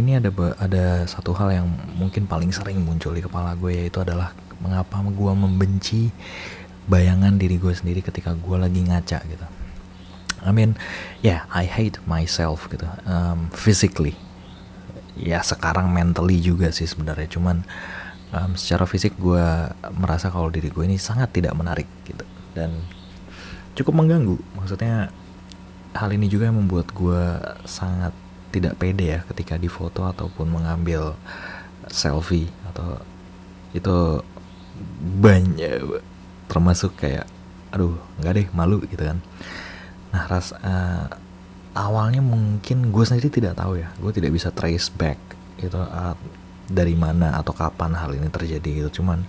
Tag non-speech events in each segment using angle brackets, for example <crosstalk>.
ini ada ada satu hal yang mungkin paling sering muncul di kepala gue yaitu adalah mengapa gue membenci bayangan diri gue sendiri ketika gue lagi ngaca gitu. I mean, yeah, I hate myself gitu, um, physically. Ya sekarang mentally juga sih sebenarnya, cuman um, secara fisik gue merasa kalau diri gue ini sangat tidak menarik gitu dan cukup mengganggu. Maksudnya hal ini juga yang membuat gue sangat tidak pede ya ketika difoto ataupun mengambil selfie atau itu banyak termasuk kayak aduh nggak deh malu gitu kan. Nah ras uh, awalnya mungkin gue sendiri tidak tahu ya. Gue tidak bisa trace back itu uh, dari mana atau kapan hal ini terjadi gitu. Cuman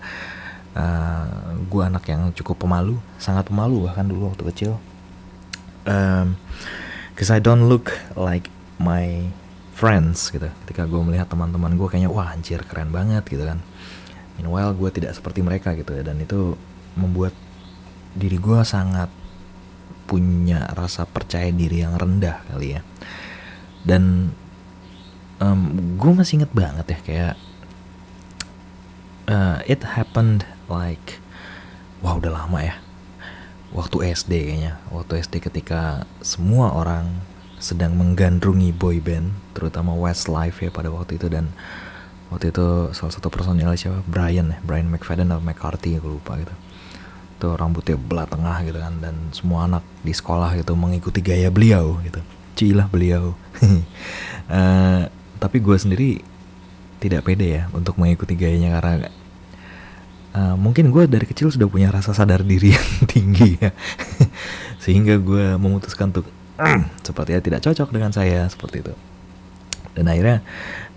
uh, gue anak yang cukup pemalu sangat pemalu bahkan dulu waktu kecil. Um, cause I don't look like my friends gitu. Ketika gue melihat teman-teman gue kayaknya wah anjir keren banget gitu kan. Meanwhile gue tidak seperti mereka gitu ya dan itu membuat diri gue sangat punya rasa percaya diri yang rendah kali ya. Dan um, gue masih inget banget ya kayak uh, it happened like wah udah lama ya. Waktu SD kayaknya. Waktu SD ketika semua orang sedang menggandrungi boy band terutama Westlife ya pada waktu itu. Dan waktu itu salah satu personil siapa? Brian ya Brian McFadden atau McCarthy aku lupa gitu. Tuh rambutnya belah tengah gitu kan dan semua anak di sekolah gitu mengikuti gaya beliau gitu. Cilah beliau. Uh, <laughs> tapi gue sendiri tidak pede ya untuk mengikuti gayanya karena uh, mungkin gue dari kecil sudah punya rasa sadar diri <laughs> yang tinggi ya. <laughs> Sehingga gue memutuskan untuk <clears throat> sepertinya tidak cocok dengan saya seperti itu. Dan akhirnya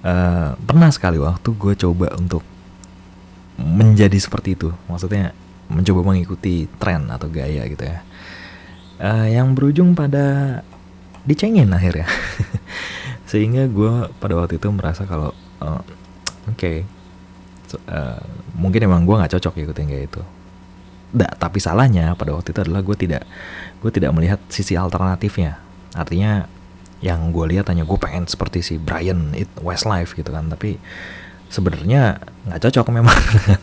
uh, pernah sekali waktu gue coba untuk menjadi seperti itu. Maksudnya mencoba mengikuti tren atau gaya gitu ya. Uh, yang berujung pada dicengin akhirnya. <laughs> Sehingga gue pada waktu itu merasa kalau uh, oke okay, so, uh, mungkin emang gue nggak cocok ikutin gaya itu Nah, tapi salahnya pada waktu itu adalah gue tidak gue tidak melihat sisi alternatifnya. Artinya yang gue lihat hanya gue pengen seperti si Brian it Westlife gitu kan, tapi sebenarnya nggak cocok memang <laughs> dengan,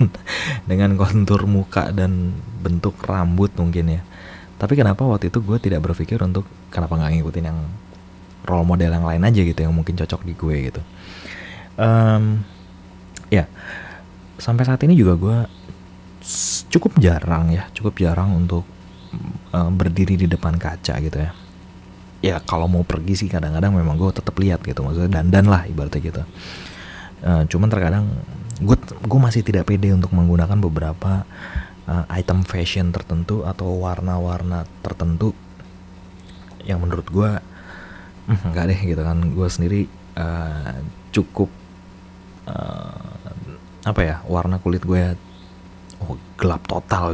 dengan kontur muka dan bentuk rambut mungkin ya. Tapi kenapa waktu itu gue tidak berpikir untuk kenapa nggak ngikutin yang role model yang lain aja gitu yang mungkin cocok di gue gitu. Um, ya sampai saat ini juga gue cukup jarang ya cukup jarang untuk uh, berdiri di depan kaca gitu ya. Ya kalau mau pergi sih kadang-kadang memang gue tetap lihat gitu maksudnya dandan lah ibaratnya gitu. Uh, cuman terkadang gue gue masih tidak pede untuk menggunakan beberapa uh, item fashion tertentu atau warna-warna tertentu yang menurut gue hmm, nggak deh gitu kan. Gue sendiri uh, cukup uh, apa ya warna kulit gue oh, gelap total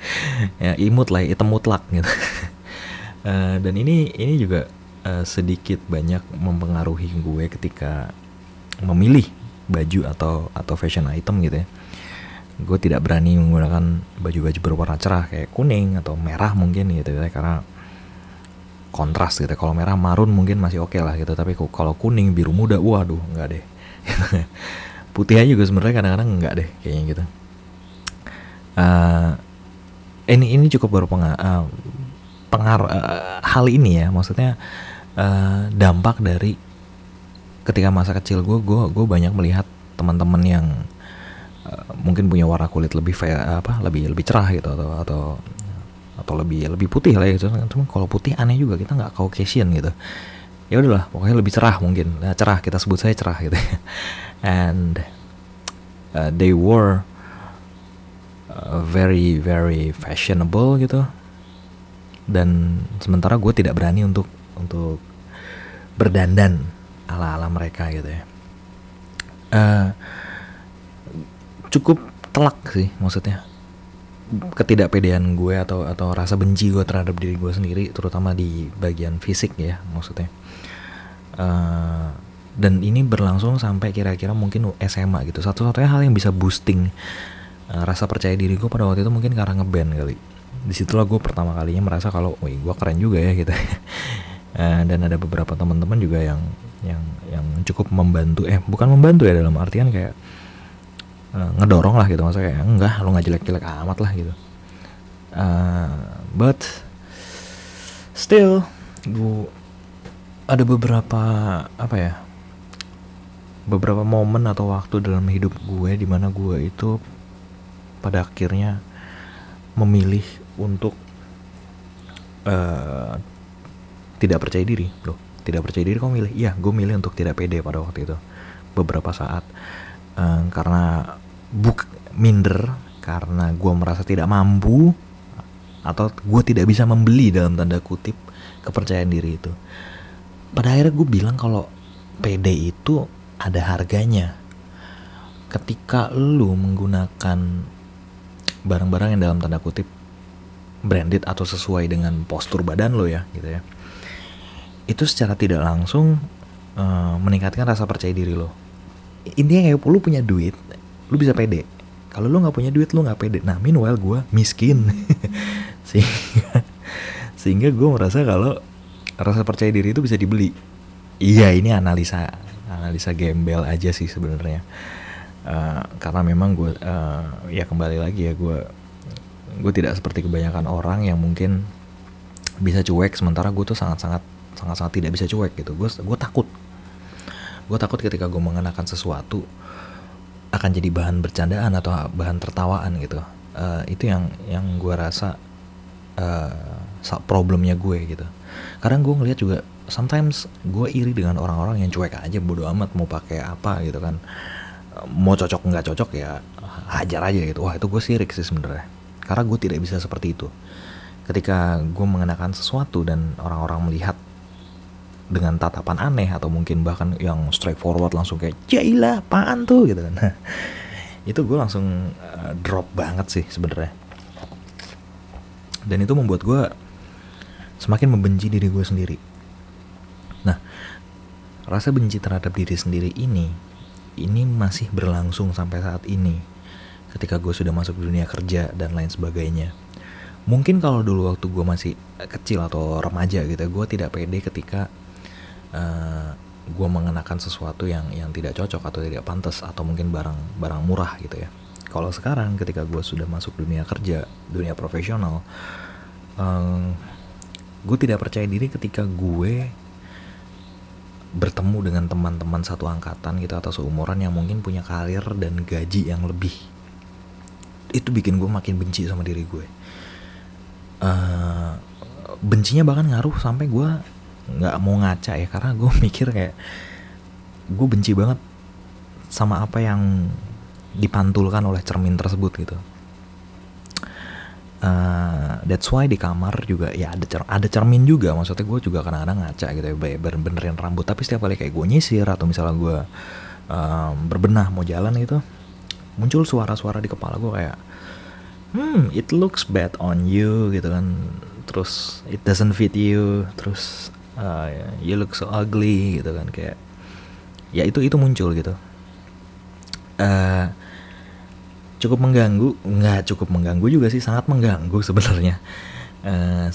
<laughs> ya imut lah hitam mutlak gitu. Uh, <laughs> dan ini ini juga uh, sedikit banyak mempengaruhi gue ketika memilih baju atau atau fashion item gitu ya. Gue tidak berani menggunakan baju-baju berwarna cerah kayak kuning atau merah mungkin gitu ya karena kontras gitu. Kalau merah marun mungkin masih oke okay lah gitu. Tapi kalau kuning biru muda waduh nggak deh. <laughs> Putih aja juga sebenarnya kadang-kadang nggak deh kayaknya gitu uh, ini ini cukup berpengaruh uh, pengaruh uh, hal ini ya. Maksudnya uh, dampak dari ketika masa kecil gue gue gue banyak melihat teman-teman yang uh, mungkin punya warna kulit lebih fair, apa lebih lebih cerah gitu atau atau atau lebih lebih putih lah ya gitu. Cuma kalau putih aneh juga kita nggak Caucasian gitu. Ya udahlah pokoknya lebih cerah mungkin. Nah, cerah kita sebut saya cerah gitu <laughs> and uh, they were Very very fashionable gitu. Dan sementara gue tidak berani untuk untuk berdandan ala ala mereka gitu ya. Uh, cukup telak sih maksudnya. Ketidakpedean gue atau atau rasa benci gue terhadap diri gue sendiri terutama di bagian fisik ya maksudnya. Uh, dan ini berlangsung sampai kira-kira mungkin SMA gitu. Satu-satunya hal yang bisa boosting uh, rasa percaya diri gue pada waktu itu mungkin karena ngeband kali. Di situlah gue pertama kalinya merasa kalau wih gue keren juga ya <laughs> gitu. Uh, dan ada beberapa teman-teman juga yang yang yang cukup membantu eh bukan membantu ya dalam artian kayak uh, ngedorong lah gitu. Maksudnya kayak enggak lo nggak jelek-jelek amat lah gitu. Uh, but still gue ada beberapa apa ya beberapa momen atau waktu dalam hidup gue di mana gue itu pada akhirnya memilih untuk uh, tidak percaya diri. Loh tidak percaya diri kok milih? Iya gue milih untuk tidak pede pada waktu itu. Beberapa saat. Uh, karena buk minder karena gue merasa tidak mampu atau gue tidak bisa membeli dalam tanda kutip kepercayaan diri itu. Pada akhirnya gue bilang kalau pede itu ada harganya. Ketika lu menggunakan barang-barang yang dalam tanda kutip branded atau sesuai dengan postur badan lo ya gitu ya. Itu secara tidak langsung uh, meningkatkan rasa percaya diri lo. Intinya kayak lu punya duit lu bisa pede. Kalau lu nggak punya duit lu nggak pede. Nah meanwhile gue miskin. <laughs> Sehingga sehingga gue merasa kalau rasa percaya diri itu bisa dibeli. Iya ini analisa analisa gembel aja sih sebenarnya uh, karena memang gue uh, ya kembali lagi ya gue gue tidak seperti kebanyakan orang yang mungkin bisa cuek sementara gue tuh sangat sangat sangat sangat tidak bisa cuek gitu. Gue gue takut. Gue takut ketika gue mengenakan sesuatu akan jadi bahan bercandaan atau bahan tertawaan gitu. Uh, itu yang yang gue rasa uh, problemnya gue gitu. Kadang gue ngeliat juga sometimes gue iri dengan orang-orang yang cuek aja bodo amat mau pakai apa gitu kan mau cocok nggak cocok ya hajar aja gitu. Wah itu gue sirik sih sebenarnya. Karena gue tidak bisa seperti itu. Ketika gue mengenakan sesuatu dan orang-orang melihat dengan tatapan aneh atau mungkin bahkan yang straightforward langsung kayak jailah apaan tuh? gitu kan. Itu gue langsung uh, drop banget sih sebenarnya. Dan itu membuat gue semakin membenci diri gue sendiri. Nah, rasa benci terhadap diri sendiri ini, ini masih berlangsung sampai saat ini. Ketika gue sudah masuk dunia kerja dan lain sebagainya. Mungkin kalau dulu waktu gue masih kecil atau remaja gitu, gue tidak pede ketika uh, eh, gue mengenakan sesuatu yang yang tidak cocok atau tidak pantas atau mungkin barang barang murah gitu ya. Kalau sekarang ketika gue sudah masuk dunia kerja, dunia profesional, uh, gue tidak percaya diri ketika gue bertemu dengan teman-teman satu angkatan gitu atau seumuran yang mungkin punya karir dan gaji yang lebih. Itu bikin gue makin benci sama diri gue. Uh, bencinya bahkan ngaruh sampai gue nggak mau ngaca ya karena gue <laughs> mikir kayak gue benci banget sama apa yang dipantulkan oleh cermin tersebut gitu Uh, that's why di kamar juga ya ada cer ada cermin juga. Maksudnya gue juga kadang-kadang ngaca gitu ya bener benerin rambut. Tapi setiap kali kayak gue nyisir atau misalnya gue um, berbenah mau jalan itu muncul suara-suara di kepala gue kayak hmm it looks bad on you gitu kan. Terus it doesn't fit you. Terus uh, you look so ugly gitu kan kayak ya itu itu muncul gitu. Uh, cukup mengganggu nggak cukup mengganggu juga sih sangat mengganggu <laughs> sebenarnya. Uh,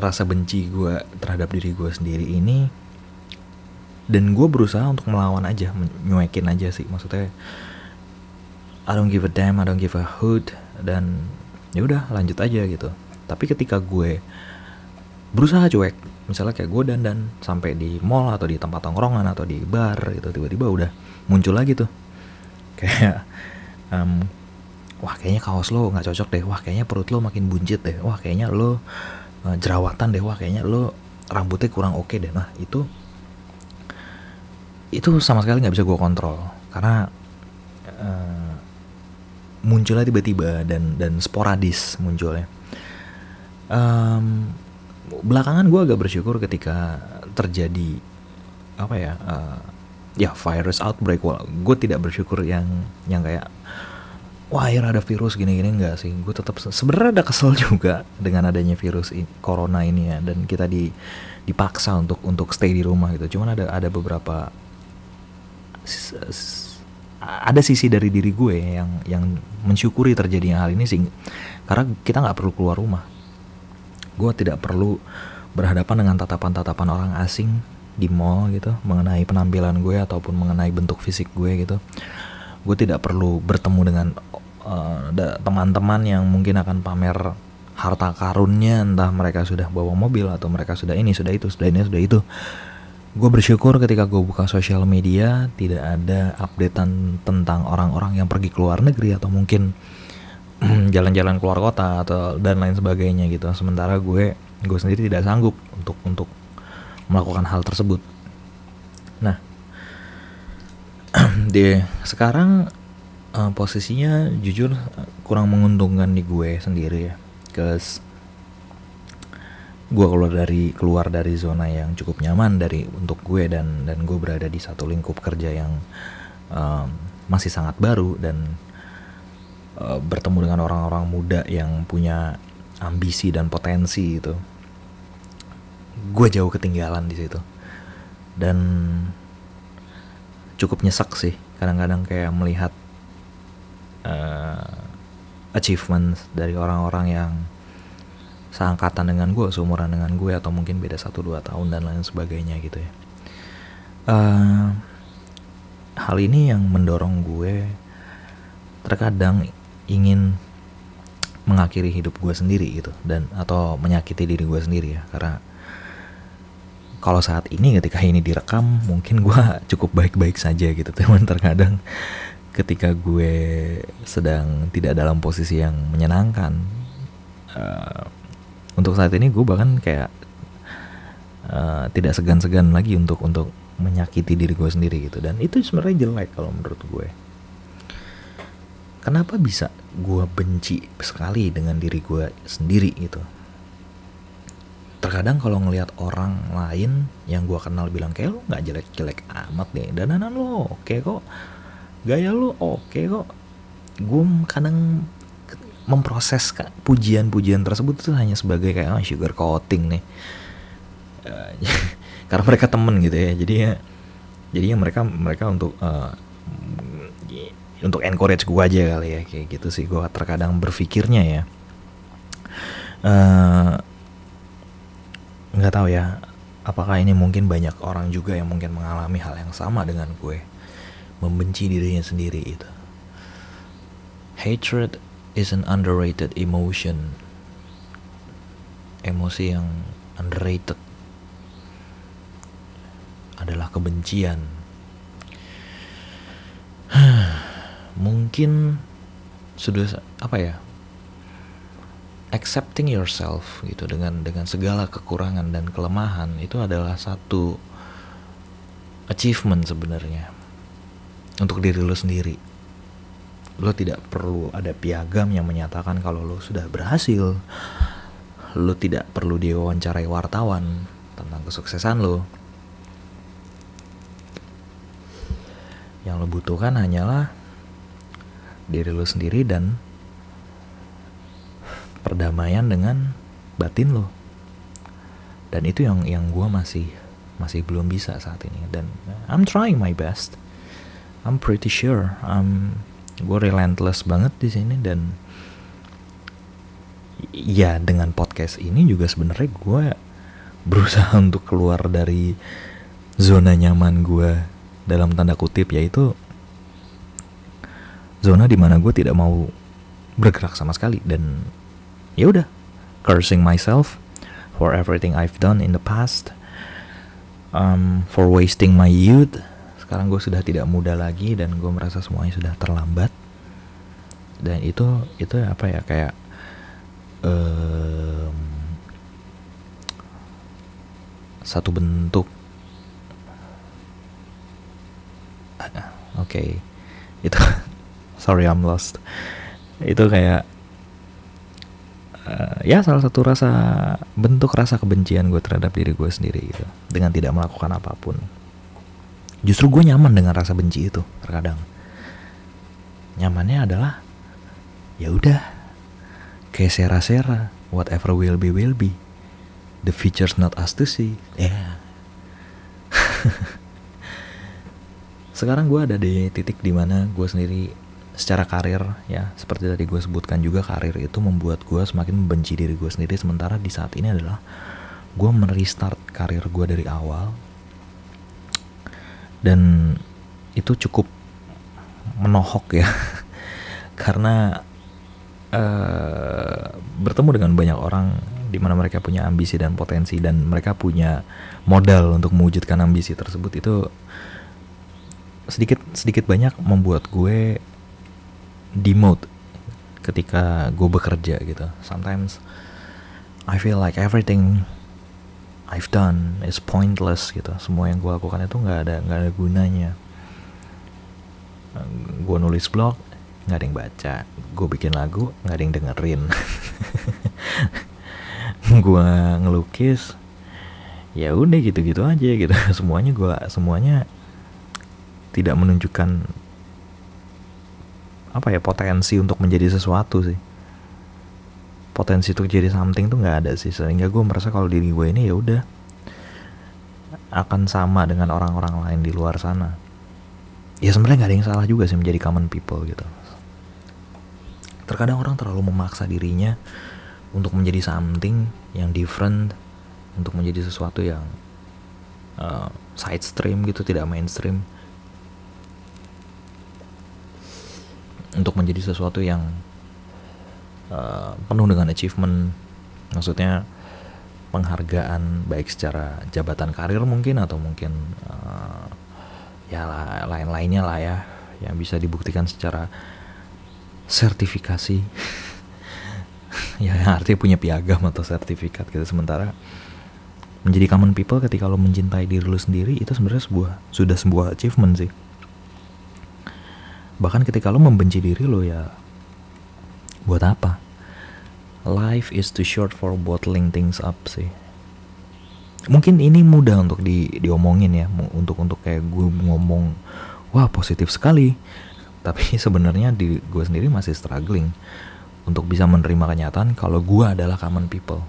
rasa benci gue terhadap diri gue sendiri ini dan gue berusaha untuk melawan aja nyuekin aja sih. Maksudnya I don't give a damn I don't give a hoot dan ya udah lanjut aja gitu. Tapi ketika gue berusaha cuek misalnya kayak gue dandan sampai di mall atau di tempat tongkrongan atau di bar gitu tiba-tiba udah muncul lagi tuh. <laughs> Kayak um, wah kayaknya kaos lo nggak cocok deh. Wah kayaknya perut lo makin buncit deh. Wah kayaknya lo uh, jerawatan deh. Wah kayaknya lo rambutnya kurang oke okay deh. Nah itu itu sama sekali nggak bisa gue kontrol. Karena uh, munculnya tiba-tiba dan dan sporadis munculnya. Um, belakangan gue agak bersyukur ketika terjadi apa ya uh, ya virus outbreak. Gue tidak bersyukur yang yang kayak wah ya ada virus gini-gini enggak sih. Gue tetap sebenarnya ada kesel juga dengan adanya virus ini, corona ini ya dan kita di dipaksa untuk untuk stay di rumah gitu. Cuman ada ada beberapa ada sisi dari diri gue yang yang mensyukuri terjadinya hal ini sih karena kita nggak perlu keluar rumah. Gue tidak perlu berhadapan dengan tatapan-tatapan orang asing di mall gitu mengenai penampilan gue ataupun mengenai bentuk fisik gue gitu gue tidak perlu bertemu dengan uh, teman-teman yang mungkin akan pamer harta karunnya. Entah mereka sudah bawa mobil atau mereka sudah ini sudah itu sudah ini sudah itu. Gue bersyukur ketika gue buka sosial media tidak ada updatean tentang orang-orang yang pergi ke luar negeri atau mungkin <clears throat> jalan-jalan keluar kota atau dan lain sebagainya gitu. Sementara gue gue sendiri tidak sanggup untuk untuk melakukan hal tersebut. Nah di sekarang uh, posisinya jujur kurang menguntungkan di gue sendiri ya. Cause gue keluar dari keluar dari zona yang cukup nyaman dari untuk gue dan dan gue berada di satu lingkup kerja yang um, masih sangat baru dan uh, bertemu dengan orang-orang muda yang punya ambisi dan potensi itu gue jauh ketinggalan di situ. Dan cukup nyesek sih kadang-kadang kayak melihat uh, achievements dari orang-orang yang seangkatan dengan gue, seumuran dengan gue atau mungkin beda satu dua tahun dan lain sebagainya gitu ya. Uh, hal ini yang mendorong gue terkadang ingin mengakhiri hidup gue sendiri gitu dan atau menyakiti diri gue sendiri ya karena kalau saat ini ketika ini direkam mungkin gue <laughs> cukup baik-baik saja gitu. Teman terkadang ketika gue sedang tidak dalam posisi yang menyenangkan uh, untuk saat ini gue bahkan kayak uh, tidak segan-segan lagi untuk untuk menyakiti diri gue sendiri gitu. Dan itu sebenarnya jelek kalau menurut gue. Kenapa bisa gue benci sekali dengan diri gue sendiri gitu terkadang kalau ngelihat orang lain yang gue kenal bilang kayak lo nggak jelek-jelek amat deh dananan lo oke kok. Gaya lo oke kok. Gue kadang memproses pujian-pujian tersebut itu hanya sebagai kayak oh, sugar coating nih. Uh, <laughs> karena mereka temen gitu ya jadi ya jadi ya mereka mereka untuk uh, untuk encourage gue aja kali ya kayak gitu sih gue terkadang berpikirnya ya. Eh, nggak tahu ya apakah ini mungkin banyak orang juga yang mungkin mengalami hal yang sama dengan gue membenci dirinya sendiri itu hatred is an underrated emotion. Emosi yang underrated adalah kebencian. <sighs> Mungkin sudah apa ya? Accepting yourself gitu dengan dengan segala kekurangan dan kelemahan itu adalah satu achievement sebenarnya untuk diri lo sendiri. Lo tidak perlu ada piagam yang menyatakan kalau lo sudah berhasil. Lo tidak perlu diwawancarai wartawan tentang kesuksesan lo yang lo butuhkan hanyalah diri lo sendiri dan perdamaian dengan batin lo. Dan itu yang yang gue masih masih belum bisa saat ini. Dan I'm trying my best. I'm pretty sure. I'm gue relentless banget di sini dan ya dengan podcast ini juga sebenarnya gue <laughs> berusaha untuk keluar dari zona nyaman gue dalam tanda kutip yaitu zona di mana gue tidak mau bergerak sama sekali. Dan ya udah cursing myself for everything I've done in the past um, for wasting my youth. Sekarang gue sudah tidak muda lagi dan gue merasa semuanya sudah terlambat. Dan itu itu apa ya kayak um, satu bentuk. Oke okay. itu <laughs> sorry I'm lost. Itu kayak uh, ya salah satu rasa bentuk rasa kebencian gue terhadap diri gue sendiri gitu dengan tidak melakukan apa pun. Justru gue nyaman dengan rasa benci itu terkadang. Nyamannya adalah ya udah kayak sera-sera whatever will be will be. The future's not us to see. Yeah. <laughs> sekarang gue ada di titik di mana gue sendiri secara karir ya seperti tadi gue sebutkan juga karir itu membuat gue semakin membenci diri gue sendiri. Sementara di saat ini adalah gue merestart karir gue dari awal. Dan itu cukup menohok ya. <laughs> Karena uh, bertemu dengan banyak orang di mana mereka punya ambisi dan potensi dan mereka punya modal untuk mewujudkan ambisi tersebut itu sedikit sedikit banyak membuat gue demote ketika gue bekerja gitu. Sometimes I feel like everything I've done is pointless gitu. Semua yang gue lakukan itu nggak ada nggak ada gunanya. Gue nulis blog nggak ada yang baca. Gue bikin lagu nggak ada yang dengerin. <laughs> gue ngelukis ya udah gitu-gitu aja gitu <laughs> semuanya gue semuanya tidak menunjukkan apa ya potensi untuk menjadi sesuatu sih. Potensi untuk jadi something tuh nggak ada sih. Sehingga gue merasa kalau diri gue ini ya udah akan sama dengan orang-orang lain di luar sana. Ya sebenarnya nggak ada yang salah juga sih menjadi common people gitu. Terkadang orang terlalu memaksa dirinya untuk menjadi something yang different untuk menjadi sesuatu yang uh, side stream gitu tidak mainstream untuk menjadi sesuatu yang uh, penuh dengan achievement. Maksudnya penghargaan baik secara jabatan karir mungkin atau mungkin uh, ya lain-lainnya lah ya yang bisa dibuktikan secara sertifikasi. <laughs> Ya artinya punya piagam atau sertifikat gitu. Sementara menjadi common people ketika lo mencintai diri lo sendiri itu sebenarnya sebuah sudah sebuah achievement sih bahkan ketika lo membenci diri lo ya buat apa life is too short for bottling things up sih mungkin ini mudah untuk di diomongin ya untuk untuk kayak gue ngomong wah positif sekali <laughs> tapi sebenarnya di gue sendiri masih struggling untuk bisa menerima kenyataan kalau gue adalah common people.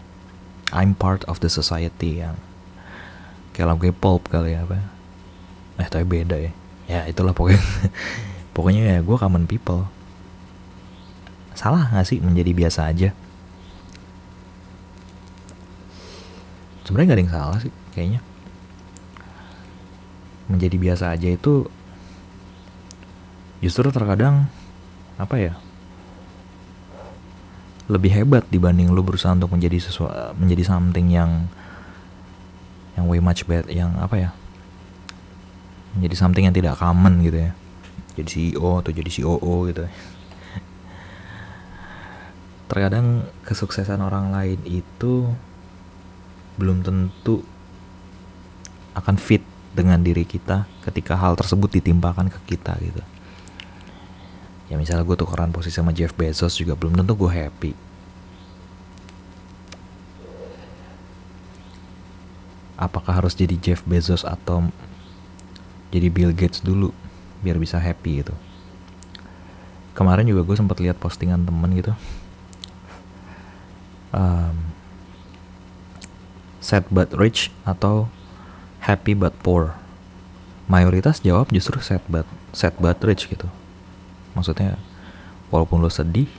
I'm part of the society yang kayak lagu pulp kali ya apa? Eh tapi beda ya. Ya itulah pokoknya <laughs> pokoknya ya gue common people. Salah gak sih menjadi biasa aja? Sebenarnya gak ada yang salah sih kayaknya. Menjadi biasa aja itu justru terkadang apa ya lebih hebat dibanding lu berusaha untuk menjadi sesuatu menjadi something yang yang way much better yang apa ya menjadi something yang tidak common gitu ya jadi CEO atau jadi COO gitu. Terkadang kesuksesan orang lain itu belum tentu akan fit dengan diri kita ketika hal tersebut ditimpakan ke kita gitu. Ya misalnya gue tukeran posisi sama Jeff Bezos juga belum tentu gue happy. Apakah harus jadi Jeff Bezos atau jadi Bill Gates dulu biar bisa happy gitu. Kemarin juga gue sempat lihat postingan temen gitu. Um, sad but rich atau happy but poor. Mayoritas jawab justru sad but sad but rich gitu. Maksudnya walaupun lo sedih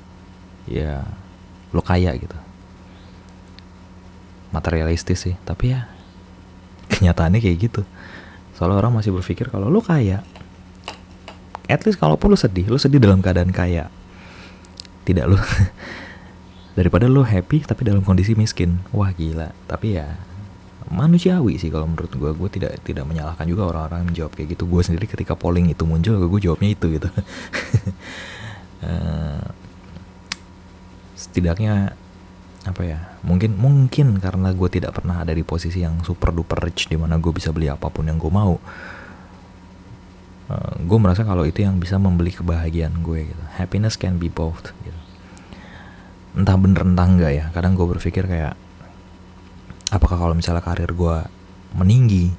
ya lo kaya gitu. Materialistis sih tapi ya <laughs> kenyataannya kayak gitu. Soalnya orang masih berpikir kalau lo kaya at least kalaupun lo sedih lo sedih dalam keadaan kaya. Tidak lo <laughs> daripada lo happy tapi dalam kondisi miskin. Wah gila. Tapi ya manusiawi sih kalau menurut gue gue tidak tidak menyalahkan juga orang-orang menjawab kayak gitu. Gue sendiri ketika polling itu muncul gue jawabnya itu gitu. Uh, <laughs> setidaknya apa ya mungkin mungkin karena gue tidak pernah ada di posisi yang super duper rich di mana gue bisa beli apa pun yang gue mau uh, gue merasa kalau itu yang bisa membeli kebahagiaan gue gitu. Happiness can be both gitu. Entah bener entah enggak ya. Kadang gue berpikir kayak apakah kalau misalnya karir gue meninggi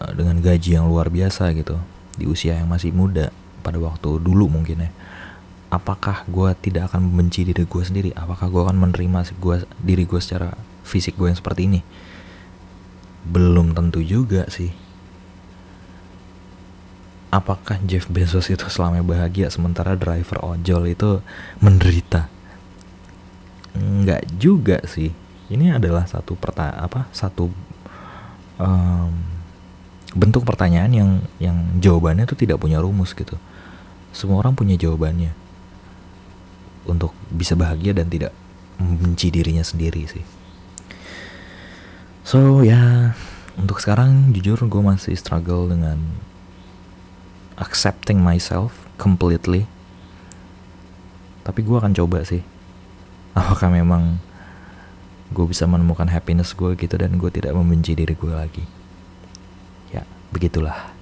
uh, dengan gaji yang luar biasa gitu di usia yang masih muda pada waktu dulu mungkin ya apakah gue tidak akan membenci diri gue sendiri? Apakah gue akan menerima gua, diri gue secara fisik gue yang seperti ini? Belum tentu juga sih apakah Jeff Bezos itu selama bahagia sementara driver ojol itu menderita? Enggak juga sih. Ini adalah satu perta apa satu um, bentuk pertanyaan yang yang jawabannya tuh tidak punya rumus gitu. Semua orang punya jawabannya untuk bisa bahagia dan tidak membenci dirinya sendiri sih. So ya untuk sekarang jujur gue masih struggle dengan accepting myself completely. Tapi gue akan coba sih. <laughs> Apakah memang gue bisa menemukan happiness gue gitu dan gue tidak membenci diri gue lagi? Ya begitulah